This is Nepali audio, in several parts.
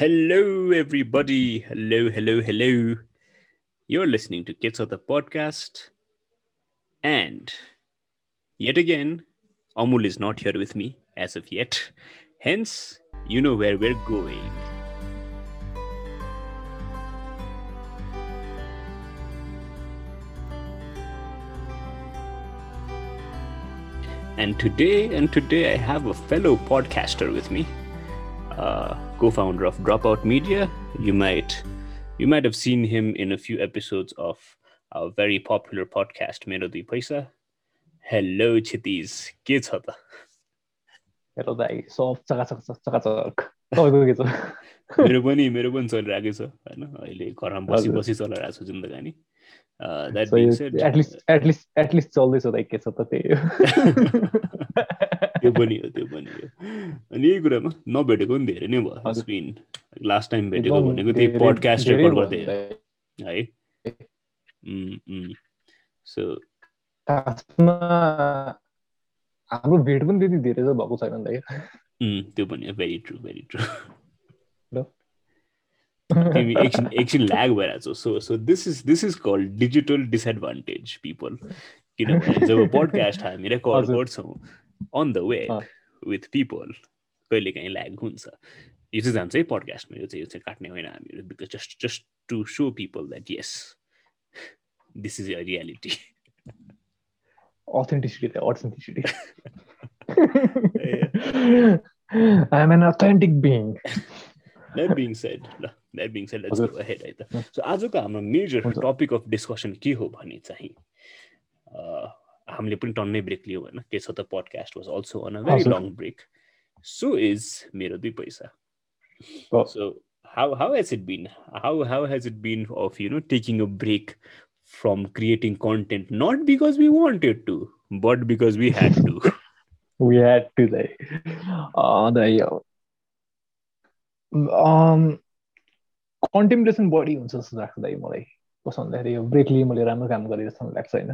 Hello, everybody. Hello, hello, hello. You're listening to Kids of the Podcast. And yet again, Amul is not here with me as of yet. Hence, you know where we're going. And today, and today, I have a fellow podcaster with me, uh, co-founder of Dropout Media. You might, you might have seen him in a few episodes of our very popular podcast, Mero Dui Paisa. Hello, Chitiz. के छ त हेलो दाइ सब चकाचक चकाचक तपाईँको के छ मेरो पनि मेरो पनि चलिरहेकै छ होइन अहिले घरमा बसी। बसी चलाइरहेको छ जिन्दगानी that being said at least at least at least चल्दैछ दाइ के छ त त्यही त्यो पनि हो त्यो पनि हो। अनि यही कुरामा नभेटेको पनि धेरै नै भयो। स्पिन लास्ट टाइम भेटेको भनेको त्यही पडकास्ट रेकर्ड गर्दै। है। सो हाम्रो भेट पनि त्यति धेरै चाहिँ भएको छैन दाइ mm, त्यो पनि भेरी ट्रु भेरी ट्रु। तिमी एकछिन एकछिन ल्याग भइरहेको छौ। So so this is this is called digital disadvantage people किनभने जब पोडकास्ट हामी रेकर्ड। गर्छौँ अन द अँ। विथ पिपल कहिले काहीँ ल्याग हुन्छ यो चाहिँ जान्छ है पडकास्टमा यो चाहिँ यो चाहिँ काट्ने होइन हामीहरू because just just to so people that yes this is a reality I am an authentic being that being said ल द्याट बिङ सेड लेट्स हजुर। गो अहेड है त सो आजको हाम्रो मेजर। टपिक अफ डिस्कसन के हो भने चाहिँ हामीले पनि टन्नै ब्रेक लियौँ होइन के छ त podcast was also on a very हजुर। Long break so is Mero Dui Paisa Oh. So how how has it been how how has it been of you know taking a break from creating content not because we wanted to but because we had to We had to दाइ अँ, दाइ कन्टेम्प्लेसन बढी हुन्छ जस्तो लाग्छ दाइ मलाई कस्तो भन्दाखेरि यो ब्रेक लिए मैले राम्रो काम गरेँ जस्तो लाग्छ होइन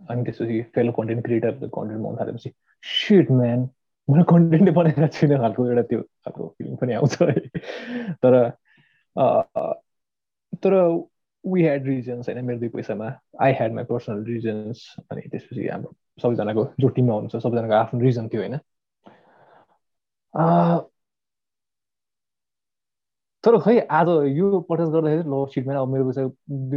अनि त्यसपछि फेलो कन्टेन्ट क्रिएटर कन्टेन्ट बनाउनु थालेपछि सिट म्यान मैले कन्टेन्टै बनाइरहेको छुइनँ खालको एउटा त्यो खालको फिलिङ पनि आउँछ है तर तर वी ह्याड रिजन्स होइन मेरो दुई पैसामा I had my personal reasons अनि त्यसपछि हाम्रो सबैजनाको जो टिममा हुनुहुन्छ सबैजनाको आफ्नो रिजन थियो होइन तर खै आज यो पडकास्ट गर्दाखेरि ल सिटमा अब मेरो पैसा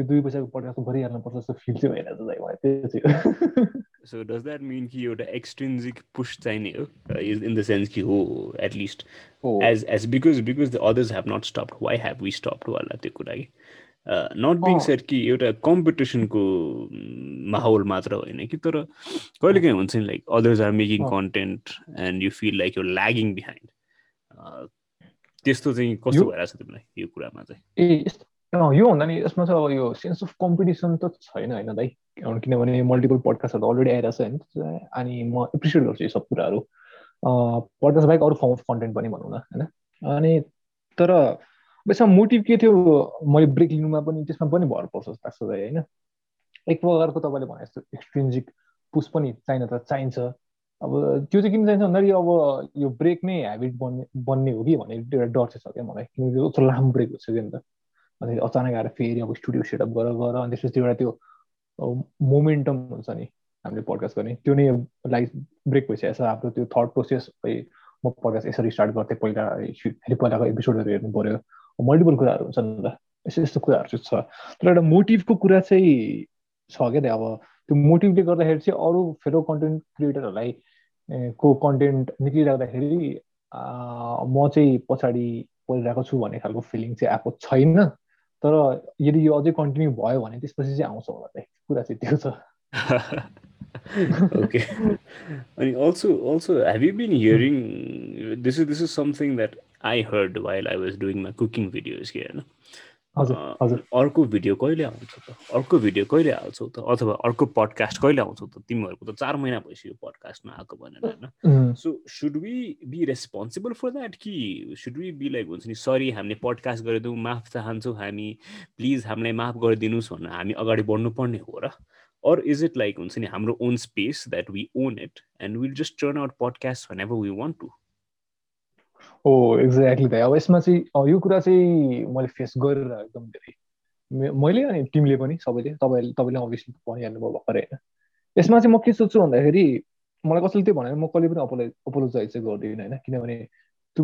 दुई पैसाको पडकास्ट गरिहाल्नु पर्छ जस्तो फिल चाहिँ भइरहेको छ मलाई त्यो चाहिँ so does that mean कि एउटा extrinsic push चाहिने हो? Is in the sense कि हो at least. हो। As as because because the others have not stopped why have we stopped? वाला त्यो कुरा कि। Not being. सेट कि एउटा कम्पिटिसनको माहौल मात्र होइन कि तर कहिले काहीँ हुन्छ नि like others are making. Content and you feel like you lagging behind त्यस्तो चाहिँ कस्तो यो- भइरहेछ तिमीलाई यो कुरामा चाहिँ? ए यस्तो। अँ, यो भन्दा नि यसमा चाहिँ अब यो सेन्स अफ कम्पिटिसन त छैन होइन दाइ। किनभने मल्टिपल पडकास्टहरू अलरेडी आइरहेको छ होइन। अनि म एप्रिसिएट गर्छु यो सब कुराहरू। पडकास्ट बाहेक अरू फर्म अफ कन्टेन्ट पनि भनौँ न होइन? अनि तर यसमा मोटिभ के थियो मैले ब्रेक लिनुमा पनि त्यसमा पनि भर पर्छ जस्तो लाग्छ दाइ होइन? एक प्रकारको तपाईँले भने जस्तो एक्सट्रिन्जिक पुस पनि चाहिन त चाहिन्छ। अब त्यो चाहिँ किन चाहिन्छ भन्दाखेरि अब यो ब्रेक नै ह्याबिट बन्ने बन्ने हो कि भन्ने एउटा डर चाहिँ छ क्या मलाई। किनकि कस्तो लामो ब्रेक भइसक्यो नि त अनि अचानक आएर फेरि अब स्टुडियो सेटअप गर गर अनि त्यसपछि एउटा त्यो मोमेन्टम हुन्छ नि हामीले पडकास्ट गर्ने। त्यो नै लाइक ब्रेक भइसकेको छ। हाम्रो त्यो थट प्रोसेस म पडकास्ट यसरी स्टार्ट गर्थेँ। पहिला फेरि पहिलाको एपिसोडहरू हेर्नु पऱ्यो। मल्टिपल कुराहरू हुन्छ नि त। यस्तो यस्तो कुराहरू चाहिँ छ। तर एउटा मोटिभको कुरा चाहिँ छ क्या अब त्यो मोटिभले गर्दाखेरि चाहिँ अरू फेरो कन्टेन्ट क्रिएटरहरूलाई को कन्टेन्ट निक्लिराख्दाखेरि म चाहिँ पछाडि परिरहेको छु भन्ने खालको फिलिङ चाहिँ आएको छैन। तर यदि यो अझै कन्टिन्यू भयो भने त्यसपछि चाहिँ आउँछ होला चाहिँ कुरा चाहिँ त्यो छ। Okay and also also have you been hearing this is this is something that i heard while i was doing my cooking videos here no? हजुर अर्को भिडियो कहिले आउँछ त? अर्को भिडियो कहिले हाल्छौ त? अथवा अर्को पडकास्ट कहिले आउँछौ त? तिमीहरूको त चार महिना भइसक्यो पडकास्टमा आएको भनेर होइन? So should we be responsible for that कि सुड वी बी लाइक हुन्छ नि सरी हामीले पडकास्ट गरिदिउँ माफ चाहन्छौँ हामी प्लिज हामीलाई माफ गरिदिनुहोस् भनेर हामी अगाडि बढ्नुपर्ने हो र? Or is it like हुन्छ नि हाम्रो own space that we own it and will just turn out podcast ever we want to हो एक्ज्याक्टली दाइ अब यसमा चाहिँ यो कुरा चाहिँ मैले फेस गरेर एकदम धेरै मैले अनि टिमले पनि सबैले तपाईँले तपाईँले अभियसली भनिहाल्नु भयो भर्खरै होइन। यसमा चाहिँ म के सोध्छु भन्दाखेरि मलाई कसैले त्यो भनेर म कहिले पनि अपोलो अपोलोजाइज चाहिँ गर्दिनँ होइन। किनभने त्यो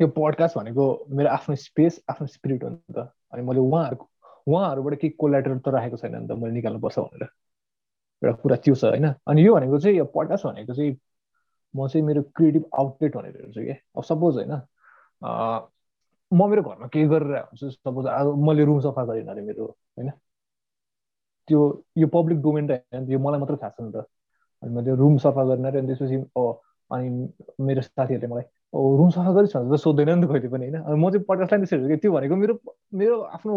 यो पडकास्ट भनेको मेरो आफ्नो स्पेस आफ्नो स्पिरिट हो नि त। अनि मैले उहाँहरूको उहाँहरूबाट केही कोलाटर त राखेको छैन नि त मैले निकाल्नुपर्छ भनेर। एउटा कुरा त्यो छ होइन। अनि यो भनेको चाहिँ पडकास्ट भनेको चाहिँ म चाहिँ मेरो क्रिएटिभ आउटलेट भनेर हेर्छु क्या अब सपोज होइन म मेरो घरमा केही गरेर हुन्छु सपोज अब मैले रुम सफा गरेन अरे मेरो होइन। त्यो यो पब्लिक डोमेन त होइन यो मलाई मात्र थाहा छ नि त। अनि मैले रुम सफा गरेन अरे अनि त्यसपछि अनि मेरो साथीहरूले मलाई रुम सफा गरिस् भनेर सोध्दैन नि त कहिले पनि होइन? म चाहिँ पडकास्टलाई त्यसरी हेर्छु त्यो भनेको मेरो मेरो आफ्नो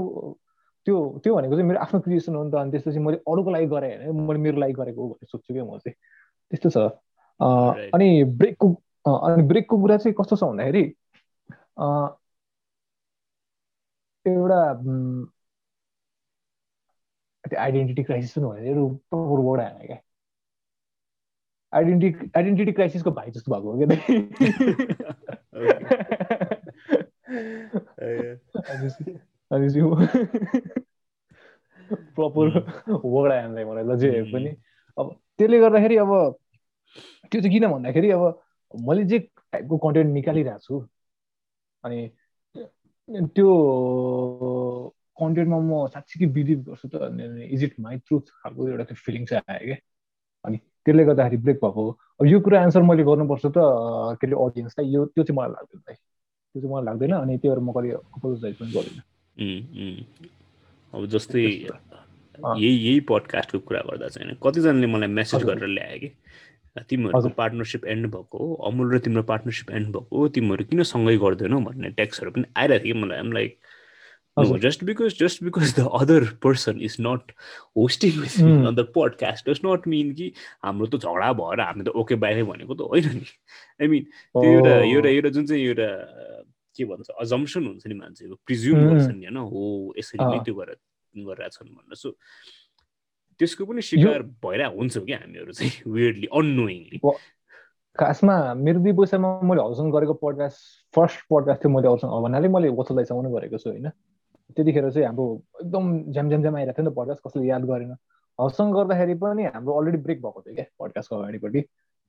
त्यो त्यो भनेको चाहिँ मेरो आफ्नो क्रिएसन हो नि त। अनि त्यसपछि मैले अरूको लागि गरेँ होइन? मैले मेरो लागि गरेको हो भनेर सोध्छु क्या म चाहिँ। त्यस्तो छ। अनि ब्रेकको अनि ब्रेकको कुरा चाहिँ कस्तो छ भन्दाखेरि एउटा त्यो आइडेन्टिटी क्राइसिस पनि भनेर प्रपरबाट आएन क्या आइडेन्टिटी आइडेन्टिटी क्राइसिसको भाइ जस्तो भएको हो क्या प्रपर वडा हामीलाई मलाई ल जे पनि अब त्यसले गर्दाखेरि अब त्यो चाहिँ किन भन्दाखेरि अब मैले जे टाइपको कन्टेन्ट निकालिरहेको छु अनि त्यो कन्टेन्टमा म साँच्चीकै बिलिभ गर्छु त इज इट माई ट्रुथ खालको एउटा त्यो फिलिङ चाहिँ आयो क्या। अनि त्यसले गर्दाखेरि ब्रेक भएको अब यो कुरा एन्सर मैले गर्नुपर्छ त के अरे अडियन्सलाई यो त्यो चाहिँ मलाई लाग्दैन भाइ। त्यो चाहिँ मलाई लाग्दैन अनि त्यही भएर म कहिले अपोलोजाइज पनि गर्दिनँ। अब जस्तै यही यही पडकास्टको कुरा गर्दा चाहिँ होइन कतिजनाले मलाई मेसेज गरेर ल्यायो कि? तिमीहरूको पार्टनरसिप एन्ड भएको हो अमुल र तिम्रो पार्टनरसिप एन्ड भएको हो तिमीहरू किन सँगै गर्दैनौ भन्ने टेक्स्टहरू पनि आइरहेको थियो मलाई? Like because the other person is not hosting with me mm. on the podcast does not mean कि हाम्रो त झगडा भएर हामी त ओके बाई भनेको त होइन नि। आई मिन त्यो एउटा एउटा एउटा जुन चाहिँ एउटा के भन्छ अजम्सन हुन्छ नि मान्छेको प्रिज्युम गर्छ नि होइन हो यसरी नै त्यो गरेर गरिरहेछन् भनेर। सो त्यसको पनि शिकार भइरहेको हुन्छ क्या हामीहरू चाहिँ वियर्डली अननोइङली खासमा मेरो दुई पैसामा मैले हजुरसँग गरेको पडकास्ट फर्स्ट पडकास्ट थियो मैले अरूसँग भन्नाले मैले वसलदाईसँग गरेको छु होइन? त्यतिखेर चाहिँ हाम्रो एकदम झ्याम झ्याम झ्याम आइरहेको थियो नि त पडकास्ट कसैले याद गरेन। हजुरसँग गर्दाखेरि पनि हाम्रो अलरेडी ब्रेक भएको थियो क्या पडकास्टको अगाडिपट्टि।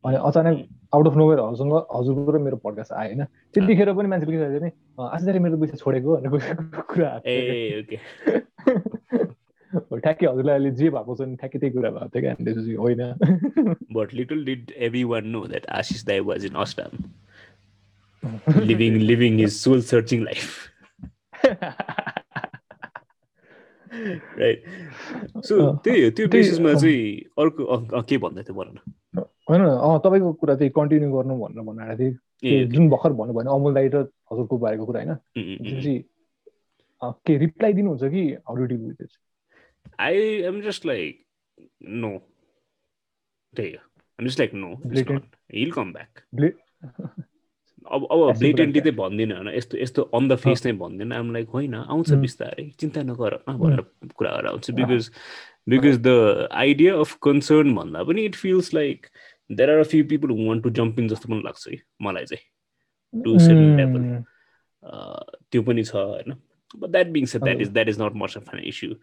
अनि अचानक आउट अफ नोवेयर हजुरसँग हजुरको र मेरो पडकास्ट आयो होइन? त्यतिखेर पनि मान्छेले के नि आजदेखि मेरो पैसा छोडेको भनेर कुरा ठ्याक्कै हजुरलाई अहिले जे भएको छ नि ठ्याक्कै त्यही कुरा भएको थियो क्या त्यसपछि होइन but little did every one know that Ashish दाई was in Austin living living his soul searching life right so त्यही हो त्यो बेसिसमा चाहिँ अर्को के भन्दै थियो भन न होइन अँ तपाईँको कुरा चाहिँ कन्टिन्यू गर्नु भनेर भन्नु थियो जुन भर्खर भन्नु भएन अमुल दाई र हजुरको बारेको कुरा होइन त्यसपछि के रिप्लाई दिनुहुन्छ कि how do with I am just like no त्यही हो am just like no he'll come back अब अब ब्लेटेन्टली चाहिँ भन्दिनँ होइन यस्तो यस्तो अन द फेस नै भन्दिनँ आम लाइक होइन आउँछ बिस्तारै चिन्ता नगर भनेर कुराहरू आउँछ because because the idea of concern भन्दा पनि it feels like there are a few people who want to jump in जस्तो पनि लाग्छ कि मलाई चाहिँ टु लेभल त्यो पनि छ होइन। But that being said that is that is not much of an issue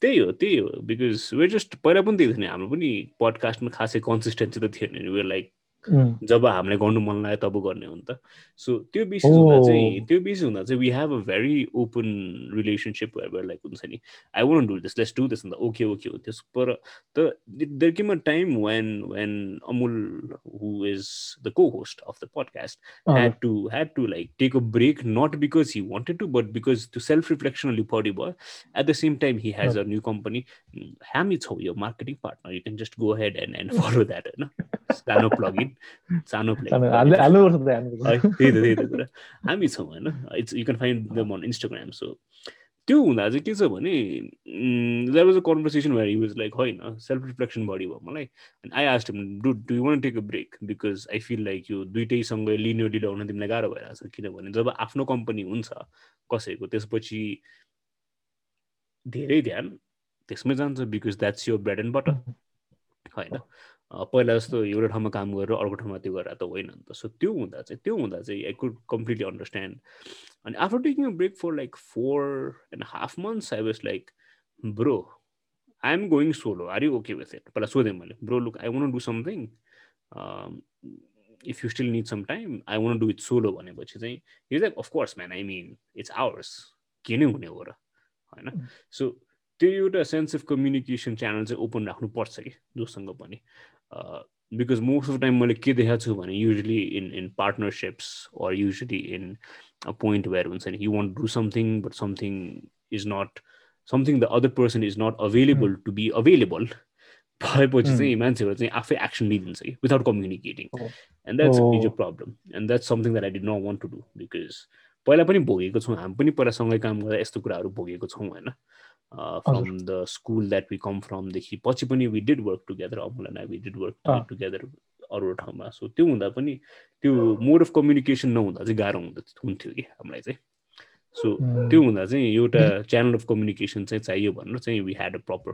त्यही हो त्यही हो बिकज वेयर जस्ट पहिला पनि त्यही थियो नि हाम्रो पनि पडकास्टमा खासै कन्सिस्टेन्सी त थिएन वेयर लाइक जब हामीलाई गर्नु मन लाग्यो तब गर्ने हो नि त। सो त्यो बेसिस हुँदा चाहिँ त्यो बेसिस हुँदा चाहिँ we have a very open relationship like हुन्छ नि I want do this let's do this अन्त ओके ओके हो त्यस पर त there came a time when when Amul who is the co host of the podcast had to had to like take a break not because he wanted to but because त्यो सेल्फ रिफ्लेक्सन अलिक बढी भयो at the same time he has a new company हामी छौँ यो marketing partner you can just go ahead and and follow that होइन सानो प्लग इन सानो प्ले त्यही त त्यही त कुरा हामी छौँ होइन it's you can find them on Instagram so. त्यो हुँदा चाहिँ के छ भने there was a conversation where use like होइन सेल्फ रिफ्लेक्सन बढी भयो मलाई। And I asked do do you want take a break because I feel like यो दुइटैसँग लिनियरली ल्याउन तिमीलाई गाह्रो भइरहेको छ। किनभने जब आफ्नो कम्पनी हुन्छ कसैको त्यसपछि धेरै ध्यान त्यसमै जान्छ बिकज द्याट्स यो ब्रेड एन्ड बटर होइन? पहिला जस्तो एउटा ठाउँमा काम गरेर अर्को ठाउँमा त्यो गरेर त होइन नि त। सो त्यो हुँदा चाहिँ त्यो हुँदा चाहिँ आई कुड कम्प्लिटली अन्डरस्ट्यान्ड अनि after taking a break for like four and half months I was like bro I am going solo are you okay with it पहिला सोधेँ मैले bro look I want do something if you still need some time I want do it solo भनेपछि चाहिँ is like of course man I mean it's ours के नै हुने हो र? होइन? सो त्यो एउटा सेन्स अफ कम्युनिकेसन च्यानल चाहिँ ओपन राख्नुपर्छ कि जोसँग पनि। बिकज मोस्ट अफ टाइम मैले के देखाएको छु भने usually in in partnerships or usually in a point where हुन्छ नि you want do something but something is not something the other person is not available to be available भएपछि चाहिँ मान्छेहरू चाहिँ आफै एक्सन लिइदिन्छ कि without communicating and that's is a problem and that's something that I did not want to do because पहिला पनि भोगेको छौँ हामी पनि पहिला सँगै काम गर्दा यस्तो कुराहरू भोगेको छौँ होइन? From the school that we come फ्रमदेखि पछि पनि we did work together Amul and we did work together अरू ठाउँमा। सो त्यो हुँदा पनि त्यो मोड अफ कम्युनिकेसन नहुँदा चाहिँ गाह्रो हुँदा हुन्थ्यो कि हामीलाई चाहिँ। सो त्यो हुँदा चाहिँ एउटा च्यानल अफ कम्युनिकेसन चाहिँ चाहियो भनेर चाहिँ we had a proper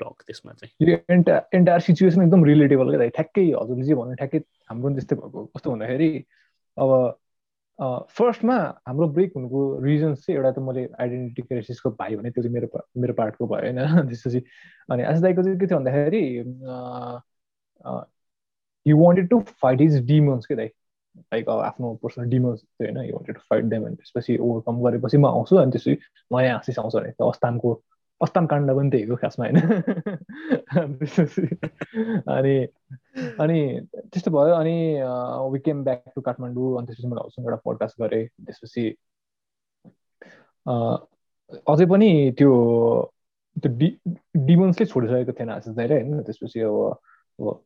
talk त्यसमा चाहिँ। एन्टा एन्टायर सिचुएसन एकदम रिलेटेबल क्या ठ्याक्कै हजुरले चाहिँ भन्नु ठ्याक्कै हाम्रो पनि त्यस्तै भएको कस्तो भन्दाखेरि अब फर्स्टमा हाम्रो ब्रेक हुनुको रिजन्स चाहिँ एउटा त मैले आइडेन्टिटी क्राइसिसको भाइ भने त्यो चाहिँ मेरो मेरो पार्टको भयो होइन। त्यसपछि अनि आज दाईको चाहिँ के थियो भन्दाखेरि he wanted to fight his demons के दाइ? लाइक अब आफ्नो पर्सनल डिमन्स थियो होइन he wanted to fight them अनि त्यसपछि ओभरकम गरेपछि म आउँछु अनि त्यसपछि नयाँ आशिष आउँछ भने त्यो अस्ताम काण्ड पनि त्यही हो खासमा होइन? अनि अनि त्यस्तो भयो अनि we came back to Kathmandu अनि त्यसपछि मैले हाउसँग एउटा पोडकास्ट गरेँ। त्यसपछि अझै पनि त्यो त्यो डि डिमन्सले छोडिसकेको थिएन आशिष दाइले होइन? त्यसपछि अब अब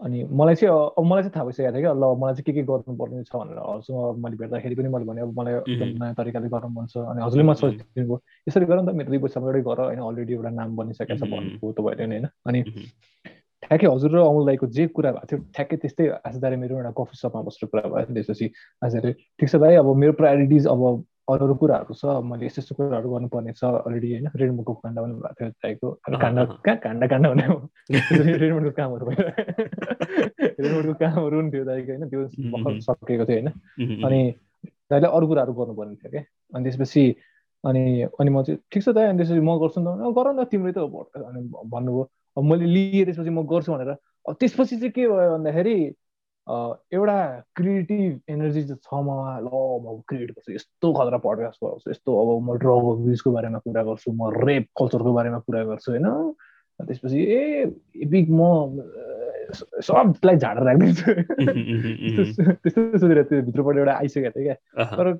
अनि मलाई चाहिँ अब मलाई चाहिँ थाहा भइसकेको थियो कि ल मलाई चाहिँ के के गर्नुपर्ने छ भनेर। हजुरसँग मैले भेट्दाखेरि पनि मैले भने अब मलाई एकदम नयाँ तरिकाले गर्नु मन छ। अनि हजुरले मलाई सजेस्ट दिनुभयो यसरी गर नि त मेरो दुई वर्षमा एउटै गर होइन अलरेडी एउटा नाम बनिसकेको छ भन्नुभयो त भयो नि होइन? अनि ठ्याक्कै हजुर र अमुल दाईको जे कुरा भएको थियो ठ्याक्कै त्यस्तै आजदारे मेरो एउटा कफी सपमा बसेर कुरा भयो त्यसपछि। आजदारे ठिक छ भाइ अब मेरो प्रायोरिटिज अब अरू अरू कुराहरू छ मैले यस्तो यस्तो कुराहरू गर्नुपर्ने छ अलरेडी होइन। रेडमुडको काण्ड पनि भएको थियो चाहिएको काण्ड कहाँ? काण्ड काण्ड हुने हो रेडमुडको कामहरू भयो। रेडमुडको कामहरू पनि थियो दाइको होइन। त्यो भर्खर सकेको थियो होइन। अनि दाइले अरू कुराहरू गर्नुपर्ने थियो क्या। अनि त्यसपछि अनि अनि म चाहिँ ठिक छ दाइ। अनि त्यसपछि म गर्छु नि त। गर न तिमीले त अनि भन्नुभयो। अब मैले लिएँ त्यसपछि म गर्छु भनेर। अब त्यसपछि चाहिँ के भयो भन्दाखेरि एउटा क्रिएटिभ एनर्जी चाहिँ छ ममा ल म क्रिएट गर्छु। यस्तो खतरा पडकास्ट गराउँछु यस्तो अब म ड्रग अब्युजको बारेमा कुरा गर्छु म रेप कल्चरको बारेमा कुरा गर्छु होइन? त्यसपछि ए बिग म सबलाई झाडेर राखिदिन्छु। त्यस्तो सोचेर त्यो भित्रबाट एउटा आइसकेको थियो क्या। तर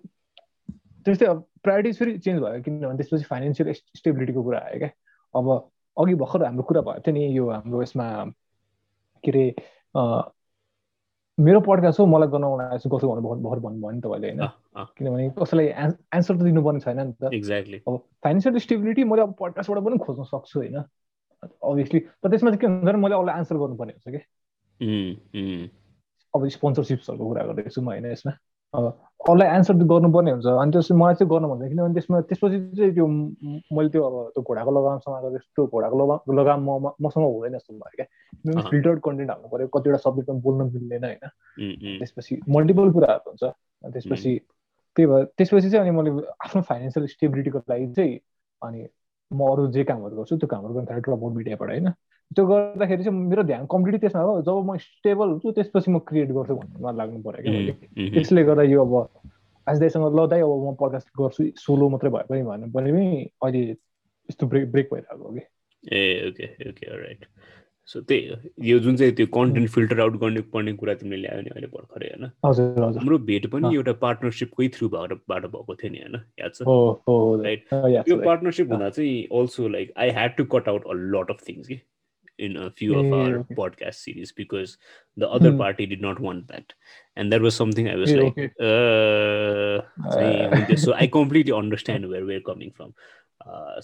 त्यस्तै अब प्रायोरिटिज फेरि चेन्ज भयो किनभने त्यसपछि फाइनेन्सियल स्टेबिलिटीको कुरा आयो क्या। अब अघि भर्खर हाम्रो कुरा भएको थियो नि यो हाम्रो यसमा के अरे मेरो पडकास्ट हो मलाई गर्न आएको गर्छु भनेर भर्खर भन्नुभयो नि तपाईँले होइन? किनभने कसैलाई एन्सर त दिनुपर्ने छैन नि त। एक्ज्याक्टली अब फाइनेन्सियल स्टेबिलिटी मैले अब पडकास्टबाट पनि खोज्न सक्छु होइन? अभियसली तर त्यसमा चाहिँ के हुन्छ भने मैले अरूलाई एन्सर गर्नुपर्ने हुन्छ कि? अब स्पोन्सरसिप्सहरूको कुरा गर्दैछु म होइन यसमा? अब अरूलाई एन्सर गर्नुपर्ने हुन्छ। अनि त्यसपछि मलाई चाहिँ गर्नु भन्छ किनभने त्यसमा त्यसपछि चाहिँ त्यो मैले त्यो अब त्यो घोडाको लगामसँग त्यो घोडाको लगाम लगाम म मसँग हुँदैन जस्तो भयो क्या। फिल्टर्ड कन्टेन्ट हाल्नु पऱ्यो कतिवटा सब्जेक्टमा बोल्न मिल्दैन होइन। त्यसपछि मल्टिपल कुराहरू हुन्छ। त्यसपछि त्यही भएर त्यसपछि चाहिँ अनि मैले आफ्नो फाइनेन्सियल स्टेबिलिटीको लागि चाहिँ अनि म अरू जे कामहरू गर्छु त्यो कामहरू गर्नु थालेँ ड्रप आउट मिडियाबाट होइन। त्यो गर्दाखेरि चाहिँ मेरो ध्यान कम्प्लिटली त्यसमा हो। जब म स्टेबल हुन्छु त्यसपछि म क्रिएट गर्छु भन्नेमा लाग्नु पऱ्यो क्या त्यसले गर्दा यो अब आजदेखिसँग ल दाइ अब म पडकास्ट गर्छु सोलो मात्रै भए पनि भन्नु पनि अहिले यस्तो ब्रेक ब्रेक भइरहेको कि। ए ओके ओके राइट सो त्यही यो जुन चाहिँ त्यो कन्टेन्ट फिल्टर आउट गर्ने पर्ने कुरा तिमीले ल्यायो नि अहिले भर्खरै होइन? हाम्रो भेट पनि एउटा पार्टनरसिपकै थ्रुबाट बाट भएको थियो नि होइन? याद छ? राइट यो पार्टनरसिप हुँदा चाहिँ also like I had to cut out a lot of things कि? In a few of our okay. podcast series because the other hmm. party did not want that. And that was something i was yeah, like okay. uh, uh. so i completely understand where we're coming from.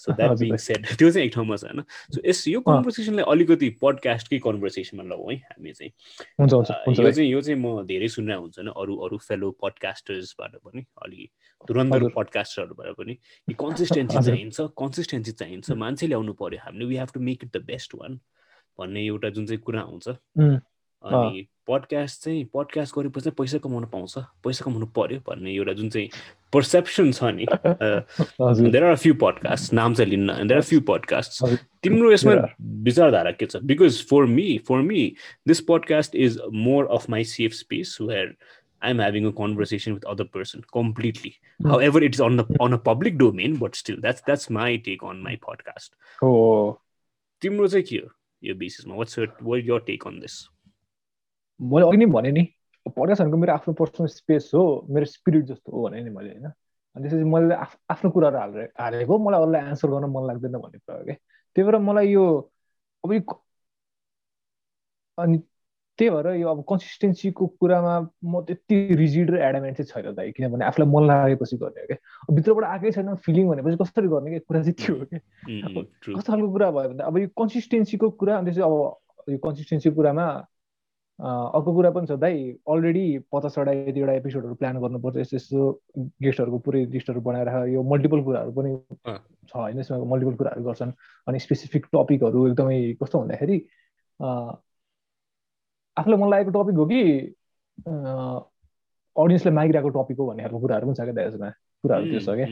So that being said त्यो चाहिँ एक ठाउँमा छ होइन सो यस यो कन्भर्सेसनलाई अलिकति पडकास्टकै कन्भर्सेसनमा लौ है हामी चाहिँ यो चाहिँ यो चाहिँ म धेरै सुनेर हुन्छ नि अरू अरू फेलो पडकास्टर्सबाट पनि अलि तुरन्त पडकास्टरहरूबाट पनि कन्सिस्टेन्सी चाहिन्छ कन्सिस्टेन्सी चाहिन्छ। मान्छे ल्याउनु पऱ्यो हामीले we have to make it the best one भन्ने एउटा जुन चाहिँ कुरा आउँछ अनि पडकास्ट चाहिँ पडकास्ट गरेपछि चाहिँ पैसा कमाउनु पाउँछ। पैसा कमाउनु पर्यो भन्ने एउटा जुन चाहिँ पर्सेप्सन छ नि देयर आर फ्यु पडकास्ट नाम चाहिँ लिन्न देयर आर फ्यु पडकास्ट तिम्रो यसमा. विचारधारा के छ? Because for me for me this podcast is more of my safe space where I am having a conversation with other person completely. However it is on the on a public domain but still that's that's my take on my podcast तिम्रो चाहिँ के हो? यो बेसिसमा what's what your take on this मैले अघि नै भने नि पडकास्ट भनेको मेरो आफ्नो पर्सनल स्पेस हो मेरो स्पिरिट जस्तो हो भने नि मैले होइन? अनि त्यसपछि मैले आफ- आफ्नो कुराहरू हालेर हालेको मलाई अरूलाई एन्सर गर्न मन लाग्दैन भन्ने कुरा हो क्या त्यही भएर मलाई यो अब अनि त्यही भएर यो अब कन्सिस्टेन्सीको कुरामा म त्यति रिजिड र एडामेन्ट चाहिँ छैन दाइ किनभने आफूलाई मन लागेपछि गर्ने हो क्या। भित्रबाट आएकै छैन फिलिङ भनेपछि कसरी गर्ने क्या? कुरा चाहिँ त्यो हो क्या। कस्तो खालको कुरा भयो भने अब यो कन्सिस्टेन्सीको कुरा अनि त्यसपछि अब यो कन्सिस्टेन्सीको कुरामा अर्को कुरा पनि छ दाइ अलरेडी पचासवटा यतिवटा एपिसोडहरू प्लान गर्नुपर्छ यस्तो यस्तो गेस्टहरूको पुरै लिस्टहरू बनाएर यो मल्टिपल कुराहरू पनि। छ होइन यसमा मल्टिपल कुराहरू गर्छन्। अनि स्पेसिफिक टपिकहरू एकदमै कस्तो भन्दाखेरि आफूलाई मन लागेको टपिक हो कि अडियन्सले मागिरहेको टपिक हो भन्ने खालको कुराहरू पनि छ क्या यसमा कुराहरू त्यो छ क्या।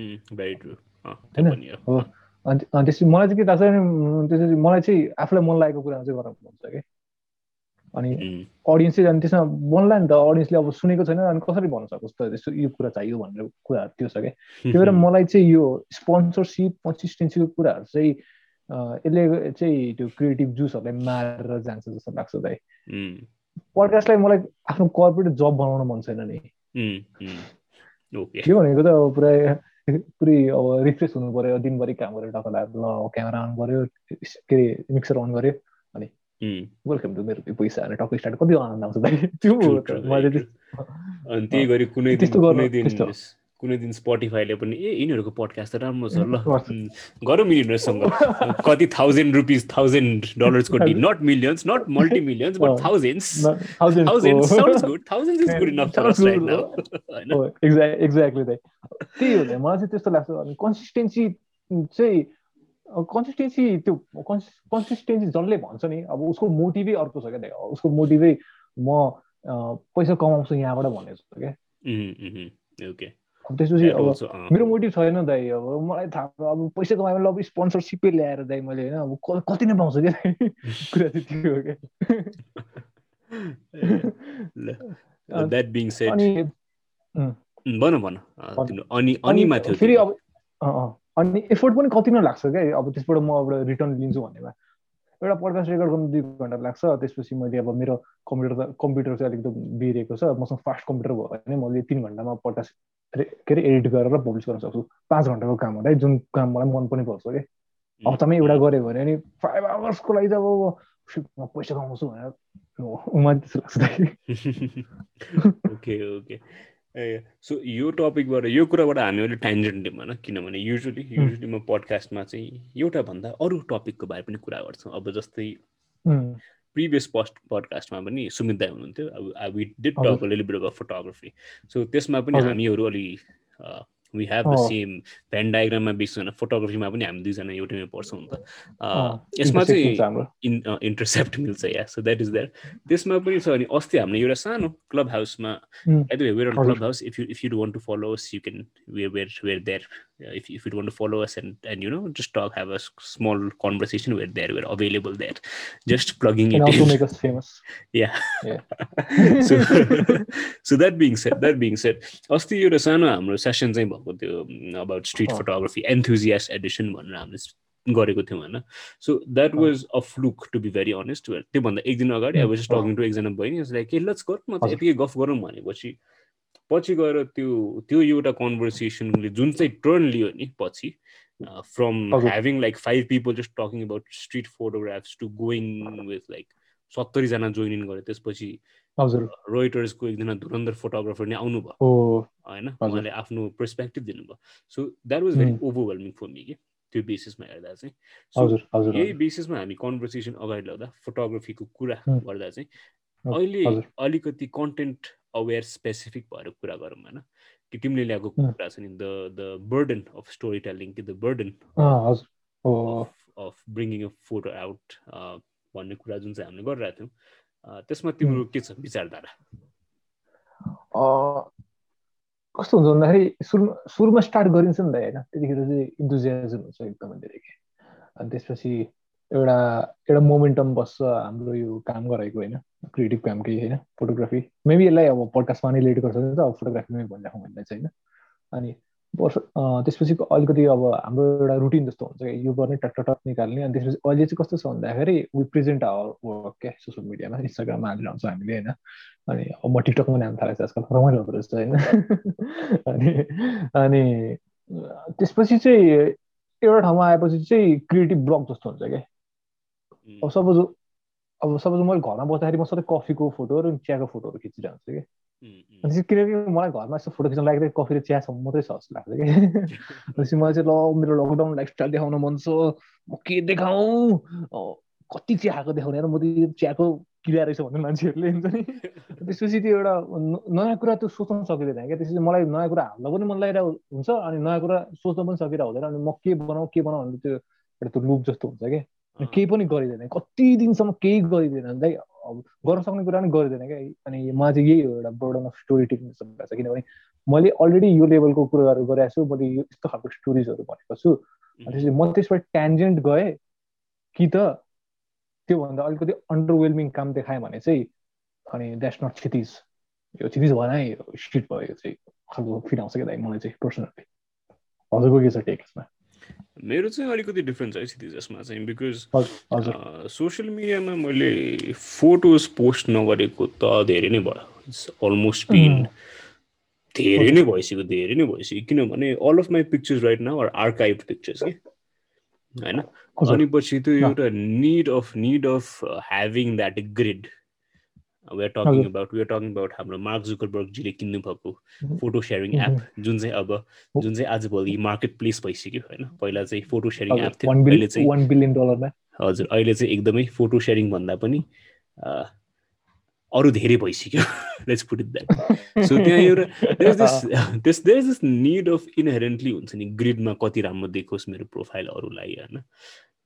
होइन? हो। अनि त्यसपछि मलाई चाहिँ के थाहा छ त्यसपछि मलाई चाहिँ आफूलाई मन लागेको कुरामा चाहिँ गर्न हुन्छ कि अनि अडियन्स चाहिँ अनि त्यसमा मनलाई नि त अडियन्सले अब सुनेको छैन अनि कसरी भन्न सक्छ त त्यस्तो यो कुरा चाहियो भनेर कुराहरू त्यो छ क्या। त्यही भएर मलाई चाहिँ यो स्पोन्सरसिप कन्सिस्टेन्सीको कुराहरू चाहिँ यसले चाहिँ त्यो क्रिएटिभ जुसहरूलाई मारेर जान्छ जस्तो लाग्छ दाइ। पडकास्टलाई मलाई आफ्नो कर्पोरेट जब बनाउन मन छैन नि। के भनेको त अब पुरै पुरै अब रिफ्रेस हुनु पर्यो दिनभरि काम गरेर टक्क लाग्यो ल क्यामेरा अन गर्यो के अरे मिक्सर अन गर्यो वेलकम टु मेरो पैसा भनेर टक्क स्टार्ट कति आनन्द आउँछ दाइ। त्यो मैले very त्यस- अनि त्यही गरी कुनै त्यस्तो गर्नु- त्यस्तो। कुनै दिन स्पोटिफाईले पनि ए यिनीहरूको पडकास्ट त राम्रो छ ल गरौँ यिनीहरूसँग कति thousand rupees thousand डलर्सको deal not millions not multi millions but. Thousands न- thousands थाउजन्ड को- sounds good thousand is good enough for us right. Now हैन exact- exactly दाइ त्यही हो मलाई चाहिँ त्यस्तो लाग्छ अनि कन्सिस्टेन्सी चाहिँ कन्सिस्टेन्सी त्यो कन्सिस्टेन्सी जसले भन्छ नि अब उसको मोटिभै अर्को छ क्या उसको मोटिभै म पैसा कमाउँछु यहाँबाट भन्ने छ क्या? ओके त्यसपछि अब मेरो मोटिभ छैन दाइ अब मलाई थाहा अब पैसा कमायो भने अब स्पोन्सरसिपै ल्याएर दाइ मैले होइन अब कति नै पाउँछु क्या कुरा चाहिँ त्यो हो क्या। द्याट बिङ सेड अनि भन भन। फेरि। अब। अनि एफोर्ट पनि कति नै लाग्छ क्या? अब त्यसबाट म एउटा रिटर्न लिन्छु भन्नेमा। एउटा पडकास्ट रेकर्ड गर्नु दुई घन्टा लाग्छ। त्यसपछि मैले अब मेरो कम्प्युटर त कम्प्युटर चाहिँ अलिकति बिग्रेको छ। मसँग फास्ट कम्प्युटर भयो भने मैले तिन घन्टामा पडकास्ट के अरे एडिट गरेर पब्लिस गर्न सक्छु। पाँच घन्टाको काम हो है जुन काम मलाई मन पनि पर्छ कि? हप्तामै एउटा गऱ्यो भने अनि फाइभ आवर्सको लागि चाहिँ अब पैसा कमाउँछु भनेर उमा त्यस्तो लाग्छ। दाइ। Okay okay. ए सो यो टपिकबाट यो कुराबाट हामी अहिले ट्यान्जेन्ट दिउँ होइन किनभने युजली युजली म पडकास्टमा चाहिँ एउटा भन्दा अरू टपिकको बारे पनि कुरा गर्छौँ। अब जस्तै प्रिभियस पोस्ट पडकास्टमा पनि सुमित दाई हुनुहुन्थ्यो। अब वी डिड हजुर। टक लिल बिट अफ फोटोग्राफी सो त्यसमा पनि। हामीहरू अलि we have the. Same Venn डायग्राममा होइन फोटोग्राफीमा पनि हामी दुईजना एउटैमै पढ्छौँ नि त यसमा चाहिँ इन इन्टरसेप्ट मिल्छ या सो द्याट इज द्याट त्यसमा पनि छ अनि अस्ति हामीले एउटा सानो क्लब हाउसमा उम्, By the way, we're on हजुर। Clubhouse. If you if you want to follow us, you can. We're we're we're there. Uh, if if you want to follow us and and you know just talk, have a s- small conversation. We're there. We're available there. Just plugging and it also in. make us famous Yeah. Yeah. so so that being said, that being said, अस्ति एउटा सानो हाम्रो सेसन चाहिँ भएको थियो about street uh. Photography enthusiast edition भनेर हामीले गरेको थियौँ होइन so that uh. Was a fluke to be very honest त्योभन्दा एक दिन अगाडि I was uh. Talking to एकजना बहिनी लाइक के लट्स गरौँ न त हजुर। यतिकै गफ गरौँ भनेपछि पछि गएर त्यो त्यो एउटा कन्भर्सेसनले जुन चाहिँ टर्न लियो नि पछि from. Having like five people just talking about street photographs to going with like सत्तरीजना join in गरे त्यसपछि रोइटर्सको एकजना धुरन्धर फोटोग्राफर नै आउनुभयो होइन। उहाँले आफ्नो पर्सपेक्टिभ दिनुभयो so that was very. Overwhelming for me कि त्यो बेसिसमा हेर्दा चाहिँ यही बेसिसमा हामी कन्भर्सेसन अगाडि ल्याउँदा फोटोग्राफीको कुरा. गर्दा चाहिँ अहिले। अलिकति कन्टेन्ट अवेर स्पेसिफिक भएर कुरा गरौँ होइन कि तिमीले ल्याएको. कुरा छ नि the the burden of story telling कि द बर्डन अँ, bringing a photo out uh, भन्ने कुरा जुन चाहिँ हामीले गरिरहेको थियौँ त्यसमा तिम्रो के छ विचारधारा कस्तो हुन्छ भन्दाखेरि सुरुमा सुरुमा स्टार्ट गरिन्छ नि त होइन त्यतिखेर चाहिँ इन्थुजियाजम हुन्छ एकदमै धेरै अनि त्यसपछि एउटा एउटा मोमेन्टम बस्छ हाम्रो यो काम गराएको होइन क्रिएटिभ काम केही होइन फोटोग्राफी मेबी यसलाई अब पडकास्टमा नै लेट गर्छ त अब फोटोग्राफीमै भनिराखौँ भन्ने चाहिँ होइन। अनि वर्ष त्यसपछि अलिकति अब हाम्रो एउटा रुटिन जस्तो हुन्छ कि यो गर्ने टक टक निकाल्ने। अनि त्यसपछि अहिले चाहिँ कस्तो छ भन्दाखेरि वी प्रेजेन्ट आवर वर्क क्या सोसियल मिडियामा इन्स्टाग्राममा हालिरहन्छ हामीले होइन। अनि अब म टिकटकमा नाम थालेको छ आजकल रमाइलो हुँदो रहेछ होइन। अनि अनि त्यसपछि चाहिँ एउटा ठाउँमा आएपछि चाहिँ क्रिएटिभ ब्लग जस्तो हुन्छ क्या। अब सपोज अब सपोज मैले घरमा बस्दाखेरि म सधैँ कफीको फोटोहरू अनि चियाको फोटोहरू खिचिरहन्छु कि अनि किनकि मलाई घरमा यस्तो फोटो खिच्न लाग्दै कफी र चियासम्म मात्रै छ जस्तो लाग्छ कि भनेपछि मलाई चाहिँ ल मेरो लकडाउन लाइफस्टाइल देखाउन मन छ म के देखाउँ कति चिया खाएको देखाउने र म त चियाको किरा रहेछ भन्ने मान्छेहरूले हुन्छ नि त्यसपछि त्यो एउटा नयाँ कुरा त्यो सोच्न सकिँदैन क्या त्यसपछि मलाई नयाँ कुरा हाल्न पनि मन लागिरहेको हुन्छ अनि नयाँ कुरा सोच्न पनि सकिरहेको हुँदैन अनि म के बनाऊ के बनाऊ भने त्यो एउटा त्यो लुप जस्तो हुन्छ क्या केही पनि गरिँदैन। कति दिनसम्म केही गरिँदैन। दाइ अब गर्न सक्ने कुरा पनि गरिँदैन क्या। अनि मलाई चाहिँ यही हो एउटा बर्डन अफ स्टोरी जस्तो भएको छ। किनभने मैले अलरेडी यो लेभलको कुराहरू गरेको छु। मैले यो यस्तो खालको स्टोरिजहरू भनेको छु। त्यसपछि म त्यसबाट ट्यान्जेन्ट गएँ कि त त्योभन्दा अलिकति अन्डरवेलमिङ काम देखाएँ भने चाहिँ अनि द्याट्स नट क्षितिज यो क्षितिज भएन है। सिट भयो। चाहिँ खालको फिल आउँछ क्या दाइ। मलाई चाहिँ पर्सनली हजुरको के छ टेक यसमा? मेरो चाहिँ अलिकति डिफ्रेन्स है सिधै जसमा चाहिँ बिकज सोसियल मिडियामा मैले फोटोज पोस्ट नगरेको त धेरै नै भयो। इट्स अलमोस्ट बिन धेरै नै भइसक्यो धेरै नै भइसक्यो। किनभने all of my pictures right now are archive pictures कि? होइन? अनि पछि त्यो एउटा need of need of having that grid we are talking about we are talking about हाम्रो मार्क जुकरबर्गजीले किन्नु भएको फोटो सेयरिङ एप जुन चाहिँ अब जुन चाहिँ आजभोलि मार्केट प्लेस भइसक्यो होइन? पहिला चाहिँ फोटो सेयरिङ एप थियो अहिले चाहिँ हजुर अहिले चाहिँ एकदमै फोटो सेयरिङ भन्दा पनि अरू धेरै भइसक्यो। Let's put it that so त्यहाँ एउटा there this need of inherently हुन्छ नि ग्रिडमा कति राम्रो देखोस् मेरो प्रोफाइल अरूलाई होइन?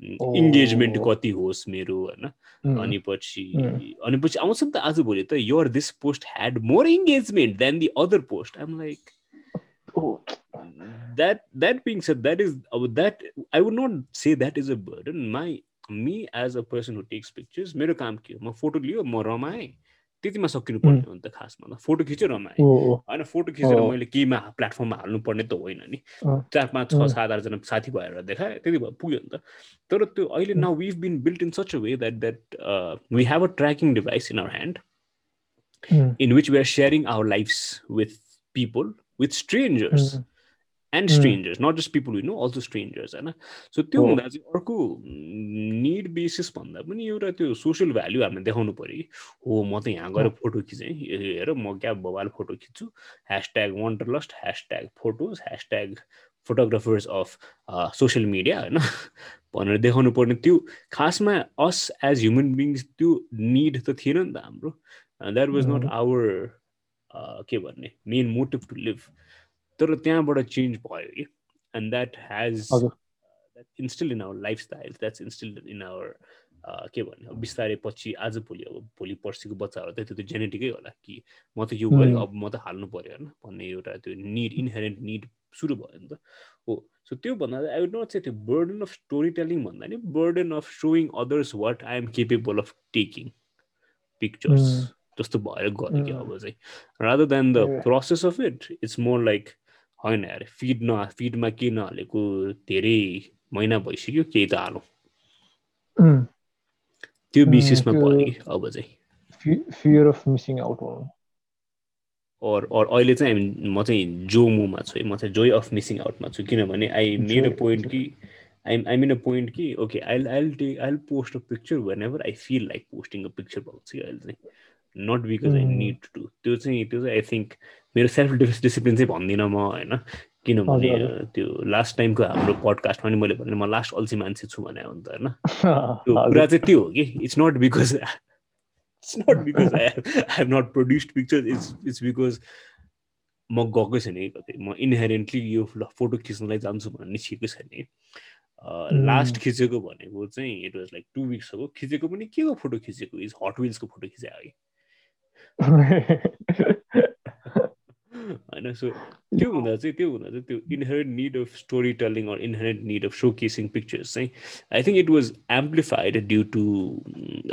इङ्गेजमेन्ट कति होस् मेरो होइन? अनि पछि अनि पछि आउँछ नि त आजभोलि त your this post had more engagement than the other post I'm like that that being said that is अब that I would not say that is a burden my me as a person who takes pictures मेरो काम के हो? म फोटो लियो म रमाएँ त्यतिमा सकिनु पर्ने हो नि त खासमा फोटो खिचेर रमाएँ होइन फोटो खिचेर मैले केहीमा प्लेटफर्ममा हाल्नुपर्ने त होइन नि। चार पाँच छ सात आठजना साथी भएर देखाएँ त्यति भयो पुग्यो नि त। तर त्यो अहिले now we've been built in such a way that that we have a tracking device in our hand in which we are sharing our lives with people with strangers and strangers not just people you know also strangers होइन सो त्यो हुँदा चाहिँ अर्को निड बेसिस भन्दा पनि एउटा त्यो सोसियल भ्याल्यु हामीले देखाउनु पऱ्यो कि। हो म त यहाँ गएर फोटो खिचेँ हेर म क्या बबाल फोटो खिच्छु। Hashtag wanderlust hashtag photos hashtag photographers of social media होइन? भनेर देखाउनु पर्ने त्यो खासमा अस एज ह्युमन बिङ्स त्यो निड त थिएन नि त हाम्रो। द्याट वाज नट आवर के भन्ने मेन मोटिभ टु लिभ तर त्यहाँबाट चेन्ज भयो कि and that has that instill in our lifestyle that's instill in our के भन्ने अब बिस्तारै पछि आज भोलि अब भोलि पर्सिको बच्चाहरू त त्यो त जेनेटिकै होला कि म त यो गरेँ अब म त हाल्नु पऱ्यो होइन भन्ने एउटा त्यो निड इनहेरेन्ट निड सुरु भयो नि त। हो सो त्यो भन्दा आई वुड नट से त्यो बर्डन अफ स्टोरी टेलिङ भन्दा नि burden of showing others what I am capable of taking pictures जस्तो भएर गऱ्यो कि अब चाहिँ। Rather than the process of it it's more like होइन यार फिड न फिडमा के नहालेको धेरै महिना भइसक्यो केही त हालौँ। त्यो बेसिसमा पऱ्यो कि अब चाहिँ। Fear of missing out or or अहिले चाहिँ हामी म चाहिँ जोमोमा छु है म चाहिँ जोय अफ मिसिङ आउटमा छु किनभने आई मेड अ पोइन्ट कि I I mean a point कि okay I I take I post a picture whenever I feel like posting a picture भएको छ अहिले चाहिँ। Not because I need to त्यो चाहिँ त्यो चाहिँ आई थिङ्क मेरो सेल्फ डिसिप्लिन चाहिँ भन्दिनँ म होइन? किनभने त्यो लास्ट टाइमको हाम्रो पडकास्टमा नि मैले भने म लास्ट अल्छी मान्छे छु भने हो नि त होइन त्यो कुरा चाहिँ त्यो हो कि? It's not because it's not because I I have not produced picture it's it's because म गएकै छैन कतै म इनहेरेन्टली यो फोटो खिच्नलाई जान्छु भन्ने सिकेको छैन लास्ट खिचेको भनेको चाहिँ it was like two weeks ago खिचेको पनि के को फोटो खिचेको? इज हट विल्सको फोटो खिचे कि? होइन सो त्यो हुँदा चाहिँ त्यो हुँदा चाहिँ त्यो inherent need of story telling or inherent need of showcasing pictures चाहिँ I think it was amplified due to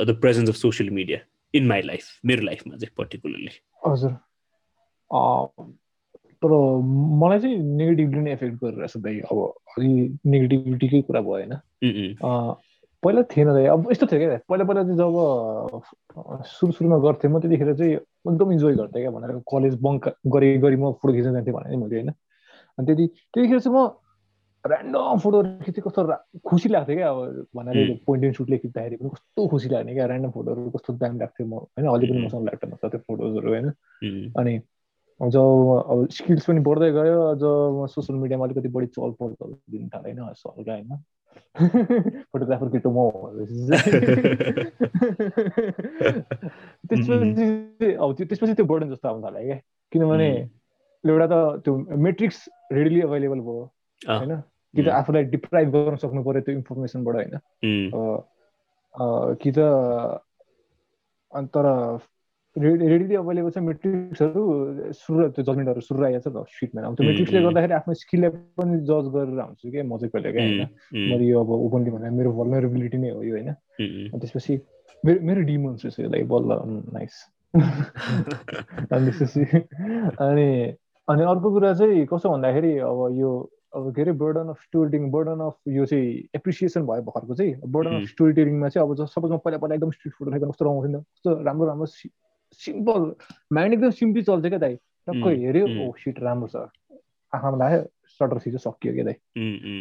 the presence of social media in my life मेरो लाइफमा चाहिँ पर्टिकुलरली हजुर। तर मलाई चाहिँ नेगेटिभली नै एफेक्ट गरिरहेछ दाइ अब अलि नेगेटिभिटीकै कुरा भयो होइन। पहिला थिएन दाइ अब यस्तो थियो क्या पहिला पहिला चाहिँ जब सुरु सुरुमा गर्थेँ म त्यतिखेर चाहिँ एकदम इन्जोय गर्थेँ क्या भनेर कलेज बङ्क गरी गरी म फोटो खिच्न जान्थेँ भने मैले होइन अनि त्यति त्यतिखेर चाहिँ म ऱ्यान्डम फोटोहरू खिच्थेँ कस्तो खुसी लाग्थ्यो क्या अब भनेर पोइन्ट एन्ड सुटले खिच्दाखेरि पनि कस्तो खुसी लाग्ने क्या ऱ्यान्डम फोटोहरू कस्तो दामी लाग्थ्यो म होइन अहिले पनि मसँग ल्यापटपमा छ त्यो फोटोजहरू होइन अनि जब अब स्किल्स पनि बढ्दै गयो जब सोसियल मिडियामा अलिकति बढी चल पल दिन थालेँ होइन हल्का होइन फोटोग्राफर केटो म त्यसपछि अब त्यो त्यसपछि त्यो बर्डन जस्तो आउनु थाल्यो क्या किनभने एउटा त त्यो मेट्रिक्स रेडिली अभाइलेबल भयो होइन कि त आफूलाई डिप्राइभ गर्न सक्नु पर्यो त्यो इन्फर्मेसनबाट होइन कि त तर रेडिली अभाइलेबल छ मेट्रिक्सहरू सुरु त्यो जजमेन्टहरू सुरु आएको छ त सिटमा अब त्यो मेट्रिक्सले गर्दाखेरि आफ्नो स्किललाई पनि जज गरेर हुन्छु क्या म चाहिँ कहिले क्या होइन मैले यो अब ओपनली भने मेरो भलनरेबिलिटी नै हो यो होइन त्यसपछि मेरो मेरो डिमोन्स रहेछ लाइक बल्ल नाइस अनि त्यसपछि अनि अनि अर्को कुरा चाहिँ कस्तो भन्दाखेरि अब यो अब के अरे burden of story telling burden of यो चाहिँ एप्रिसिएसन भयो भर्खरको चाहिँ बर्डन अफ स्टोरी टेलिङमा चाहिँ अब सपोज म पहिला पहिला एकदम स्ट्रिट फोटो खाइकन कस्तो रमाउँथ्यो नि कस्तो राम्रो राम्रो सिम्पल माइन्ड एकदम सिम्पली चल्छ क्या दाइ टक्कै हेऱ्यो ओ सिट राम्रो छ आँखामा लाग्यो सटर सिटो सकियो क्या दाइ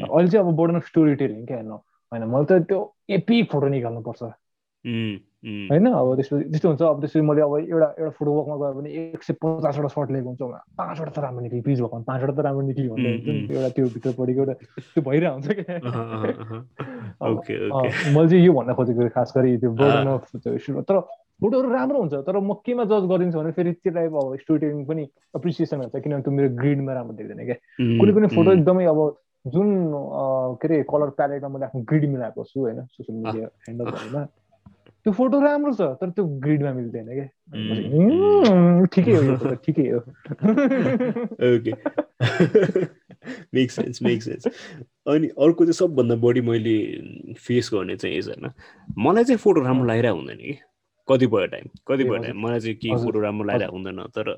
अहिले चाहिँ अब बोर्डन अफ स्टोरी टेलिङ क्या हेर्नु होइन मैले त त्यो एपिक फोटो निकाल्नुपर्छ होइन अब त्यसपछि त्यस्तो हुन्छ अब त्यसपछि मैले अब एउटा एउटा फोटो वर्कमा गयो भने एक सय पचासवटा सर्ट लिएको हुन्छ पाँचवटा त राम्रो निक्ल्यो पिज भएको पाँचवटा त राम्रो निक्ल्यो भने एउटा त्यो भित्र पढेको एउटा त्यो भइरहेको हुन्छ क्या मैले चाहिँ यो भन्न खोजेको खास गरी त्यो बोर्डन अफ तर फोटोहरू राम्रो हुन्छ तर म केमा जज गरिदिन्छु भने फेरि त्यो टाइप अब टेलिङ पनि एप्रिसिएसन हुन्छ किनभने त्यो मेरो ग्रिडमा राम्रो देख्दैन क्या? कुनै पनि फोटो एकदमै अब जुन के अरे कलर प्यालेटमा मैले आफ्नो ग्रिड मिलाएको छु होइन सोसियल मिडिया ह्यान्डलहरूमा त्यो फोटो राम्रो छ तर त्यो ग्रिडमा मिल्दैन क्या? ठिकै हो ठिकै हो। मेक सेन्स मेक सेन्स अनि अर्को चाहिँ सबभन्दा बढी मैले फेस गर्ने चाहिँ होइन? मलाई चाहिँ फोटो राम्रो लागिरहेको हुँदैन कि? कतिपय टाइम कतिपय टाइम मलाई चाहिँ केही फोटो राम्रो लागिरहेको हुँदैन। तर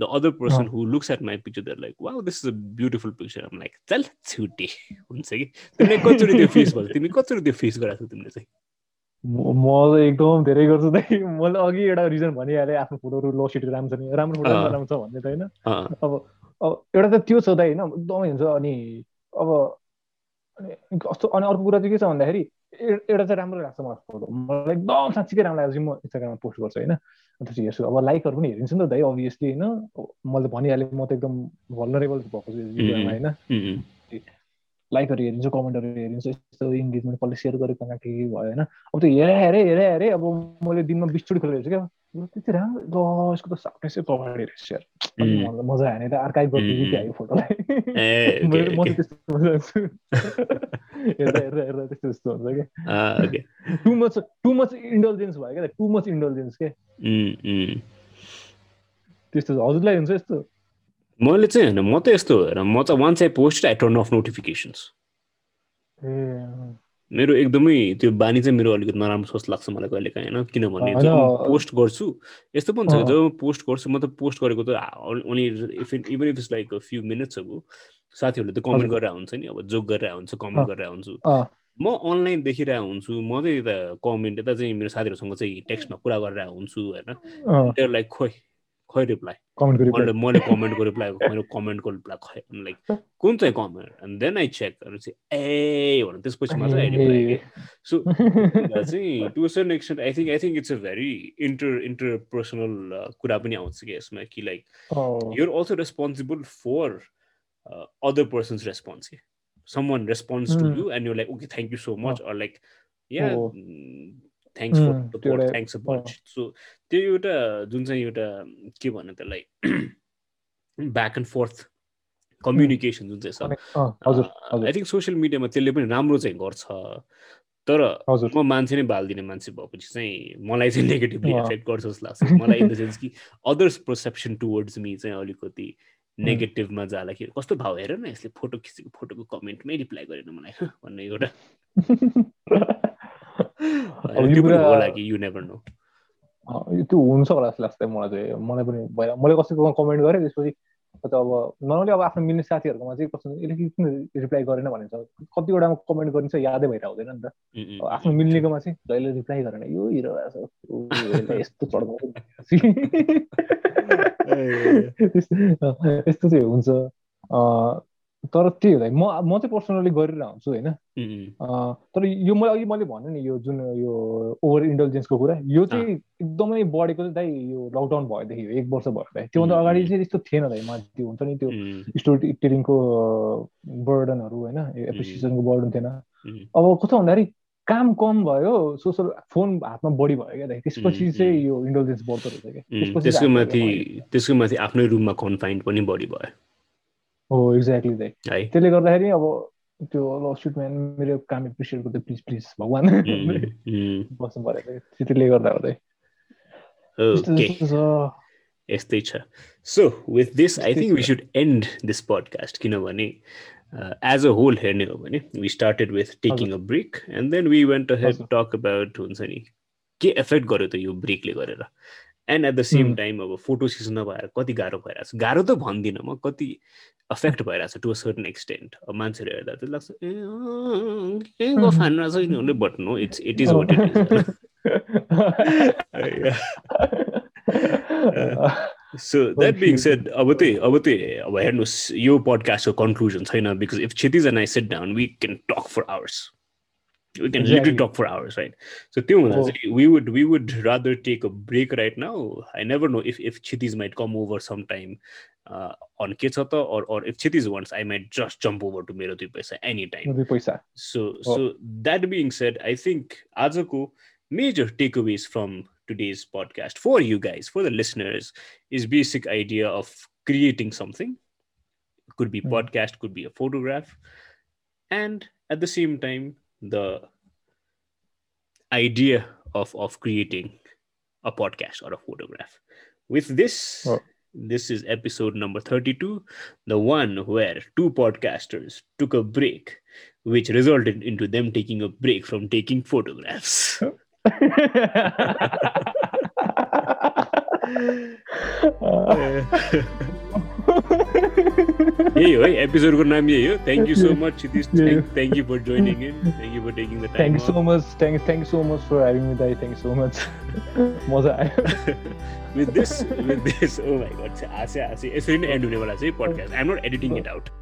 the other person who looks at my picture there like wow this is a beautiful picture um like चल छुटे हुन्छ कि? तिमीले कतिचोटि त्यो फेस भयो तिमी कतिचोटि त्यो फेस गराएको छौ तिमीले चाहिँ। म एकदम धेरै गर्छु त। मैले अघि एउटा रिजन भनिहालेँ आफ्नो फोटोहरू लो सिट राम्रो छ नि राम्रो फोटो राम्रो छ भन्ने त होइन। अब अब एउटा त त्यो छ त होइन। एकदमै हुन्छ। अनि अब अनि कस्तो अनि अर्को कुरा चाहिँ के छ भन्दाखेरि एउटा चाहिँ राम्रो लाग्छ मलाई फोटो मलाई एकदम साँच्चीकै राम्रो लागेपछि म इन्स्टाग्राममा पोस्ट गर्छु होइन त्यसपछि हेर्छु अब लाइकहरू पनि हेरिन्छ नि त दाइ अभियसली होइन मैले भनिहालेँ म त एकदम भलनरेबल भएको छु भिडियोमा होइन लाइकहरू हेरिन्छ कमेन्टहरू हेरिन्छ यस्तो इङ्गेजमेन्ट कसले सेयर गरेको के भयो होइन अब त्यो हेरे हेरे हेरे हेरे अब मैले दिनमा बिसचोटि खोलेर हेर्छु क्या त्यति राम्रो ल यसको त साफ्टनेसै पगाडे रहेछ मजा आयो नि त अर्काइभ गरिदियो कि त्यो फोटोलाई म त्यस्तो मजा आउँछु हेर्दा हेर्दा हेर्दा त्यस्तो त्यस्तो हुन्छ क्या too much too much indulgence भयो क्या टु मच इन्डल्जेन्स के त्यस्तो हजुरलाई हुन्छ यस्तो मैले चाहिँ होइन म त यस्तो हेर म चाहिँ वान चाहिँ post I turn off notifications मेरो एकदमै त्यो बानी चाहिँ मेरो अलिकति नराम्रो जस्तो लाग्छ मलाई कहिले काहीँ होइन? किनभने जब पोस्ट गर्छु यस्तो पनि छ जब पोस्ट गर्छु म त पोस्ट गरेको त only if even if is like few minutes अब साथीहरूले त कमेन्ट गरेर हुन्छ नि अब जोक गरेर हुन्छ कमेन्ट गरेर हुन्छु म अनलाइन देखिरहेको हुन्छु म चाहिँ यता कमेन्ट यता चाहिँ मेरो साथीहरूसँग चाहिँ टेक्स्टमा कुरा गरेर हुन्छु होइन? लाइक खोइ खै रिप्लाई मैले मैले कमेन्टको रिप्लाई मेरो कमेन्टको रिप्लाई खै लाइक कुन चाहिँ comment and then I check चाहिँ ए भन्नु त्यसपछि मात्रै आई रिप्लाई सो चाहिँ to certain extent I think I think it's a very inter interpersonal कुरा पनि आउँछ कि यसमा कि like you're also responsible for other persons response कि someone response to you and you like okay thank you so much or like yeah thanks for support thanks a bunch so त्यो एउटा जुन चाहिँ एउटा के भन्नु त्यसलाई ब्याक एन्ड फोर्थ कम्युनिकेसन जुन चाहिँ छ। आई थिङ्क सोसियल मिडियामा त्यसले पनि राम्रो चाहिँ गर्छ। तर म मान्छे नै बाल्दिने मान्छे भएपछि चाहिँ मलाई चाहिँ नेगेटिभली अँ। एफेक्ट गर्छ जस्तो लाग्छ। मलाई इन द सेन्स कि अदर्स पर्सेप्सन टुवर्ड्स मी चाहिँ अलिकति नेगेटिभमा जाँदाखेरि कस्तो भाव हेर न यसले फोटो खिचेको फोटोको कमेन्टमै रिप्लाई गरेन मलाई। भन्ने एउटा त्यो पनि कुरा- होला कि यु नेभर नो अँ, यो त्यो हुन्छ होला जस्तो लाग्छ मलाई चाहिँ। मलाई पनि भएर मैले कसैको कमेन्ट गरेँ त्यसपछि अब नर्मली अब आफ्नो मिल्ने साथीहरूकोमा चाहिँ कस्तो यसले किन रिप्लाई गरेन भनेर छ कतिवटामा कमेन्ट गरिन्छ यादै भएर हुँदैन नि त। आफ्नो मिल्नेकोमा चाहिँ जहिले रिप्लाई गरेन यो हिरो यस्तो चढ्काउँछ यस्तो चाहिँ हुन्छ। तर त्यही हुँदा। म म चाहिँ पर्सनली गरिरहेको हुन्छु होइन तर यो मैले अघि मैले भने नि यो जुन यो ओभर इन्टेलिजेन्सको कुरा यो चाहिँ एकदमै बढेको चाहिँ दाइ यो लकडाउन भएदेखि एक वर्ष भयो दाइ। त्योभन्दा अगाडि। चाहिँ त्यस्तो थिएन दाइ मा त्यो हुन्छ नि त्यो स्टोरी टेलिङको बर्डनहरू होइन एप्रिसिएसनको बर्डन थिएन। अब कस्तो भन्दाखेरि काम कम भयो सोसल फोन हातमा बढी भयो क्या त्यसपछि चाहिँ। यो इन्टेलिजेन्स बढ्दो रहेछ क्या। त्यसको माथि। त्यसको माथि आफ्नै रुममा कन्फाइन्ड पनि बढी भयो। हो एक्ज्याक्टली दाइ त्यसले गर्दाखेरि अब त्यो ल सुट म्यान मेरो काम एप्रिसिएट गर्दै प्लिज प्लिज भगवान्। बस्नु परेको त्यसले गर्दा हो दाइ यस्तै छ। So with this I think we. Should end this podcast किनभने एज अ होल हेर्ने हो भने we started with taking a break and then we went. Talk about हुन्छ नि के एफेक्ट गर्यो त यो ब्रेकले गरेर? And at the same. Time अब फोटो सिजन नभएर कति गाह्रो भइरहेको छ गाह्रो त भन्दिनँ म कति अफेक्ट भइरहेको छ टु अ सर्टन एक्सटेन्ट अब मान्छेहरू हेर्दा चाहिँ लाग्छ ए गफान रहेछ यिनीहरूले but no it's it is what it is so that being said अब त्यही अब त्यही अब हेर्नुहोस् यो पडकास्टको कन्क्लुजन छैन। Because if Kshitij and I sat down we can talk for hours we can exactly. literally talk for hours, right? So oh. we would we would rather take a break right now. I never know if if Chiti's might come over sometime uh, on Ketsata or or if Chiti's wants, I might just jump over to Mero Paisa anytime. Paisa. So oh. so that being said, I think Azako major takeaways from today's podcast for you guys, for the listeners, is basic idea of creating something. Could be hmm. podcast, could be a photograph. And at the same time, the idea of of creating a podcast or a photograph with this Oh. this is episode number 32 the one where two podcasters took a break which resulted into them taking a break from taking photographs uh, यही हो है एपिसोडको नाम यही हो। Thank you so much Yeah. Thank you for joining in thank you for taking the thank time you so much thank thank you so much for having me दाइ थ्याङ्क सो मच मजा आयो। With this with this oh my god हाँसे हाँसे यसरी नै एन्ड हुनेवाला चाहिँ podcast I'm not editing it out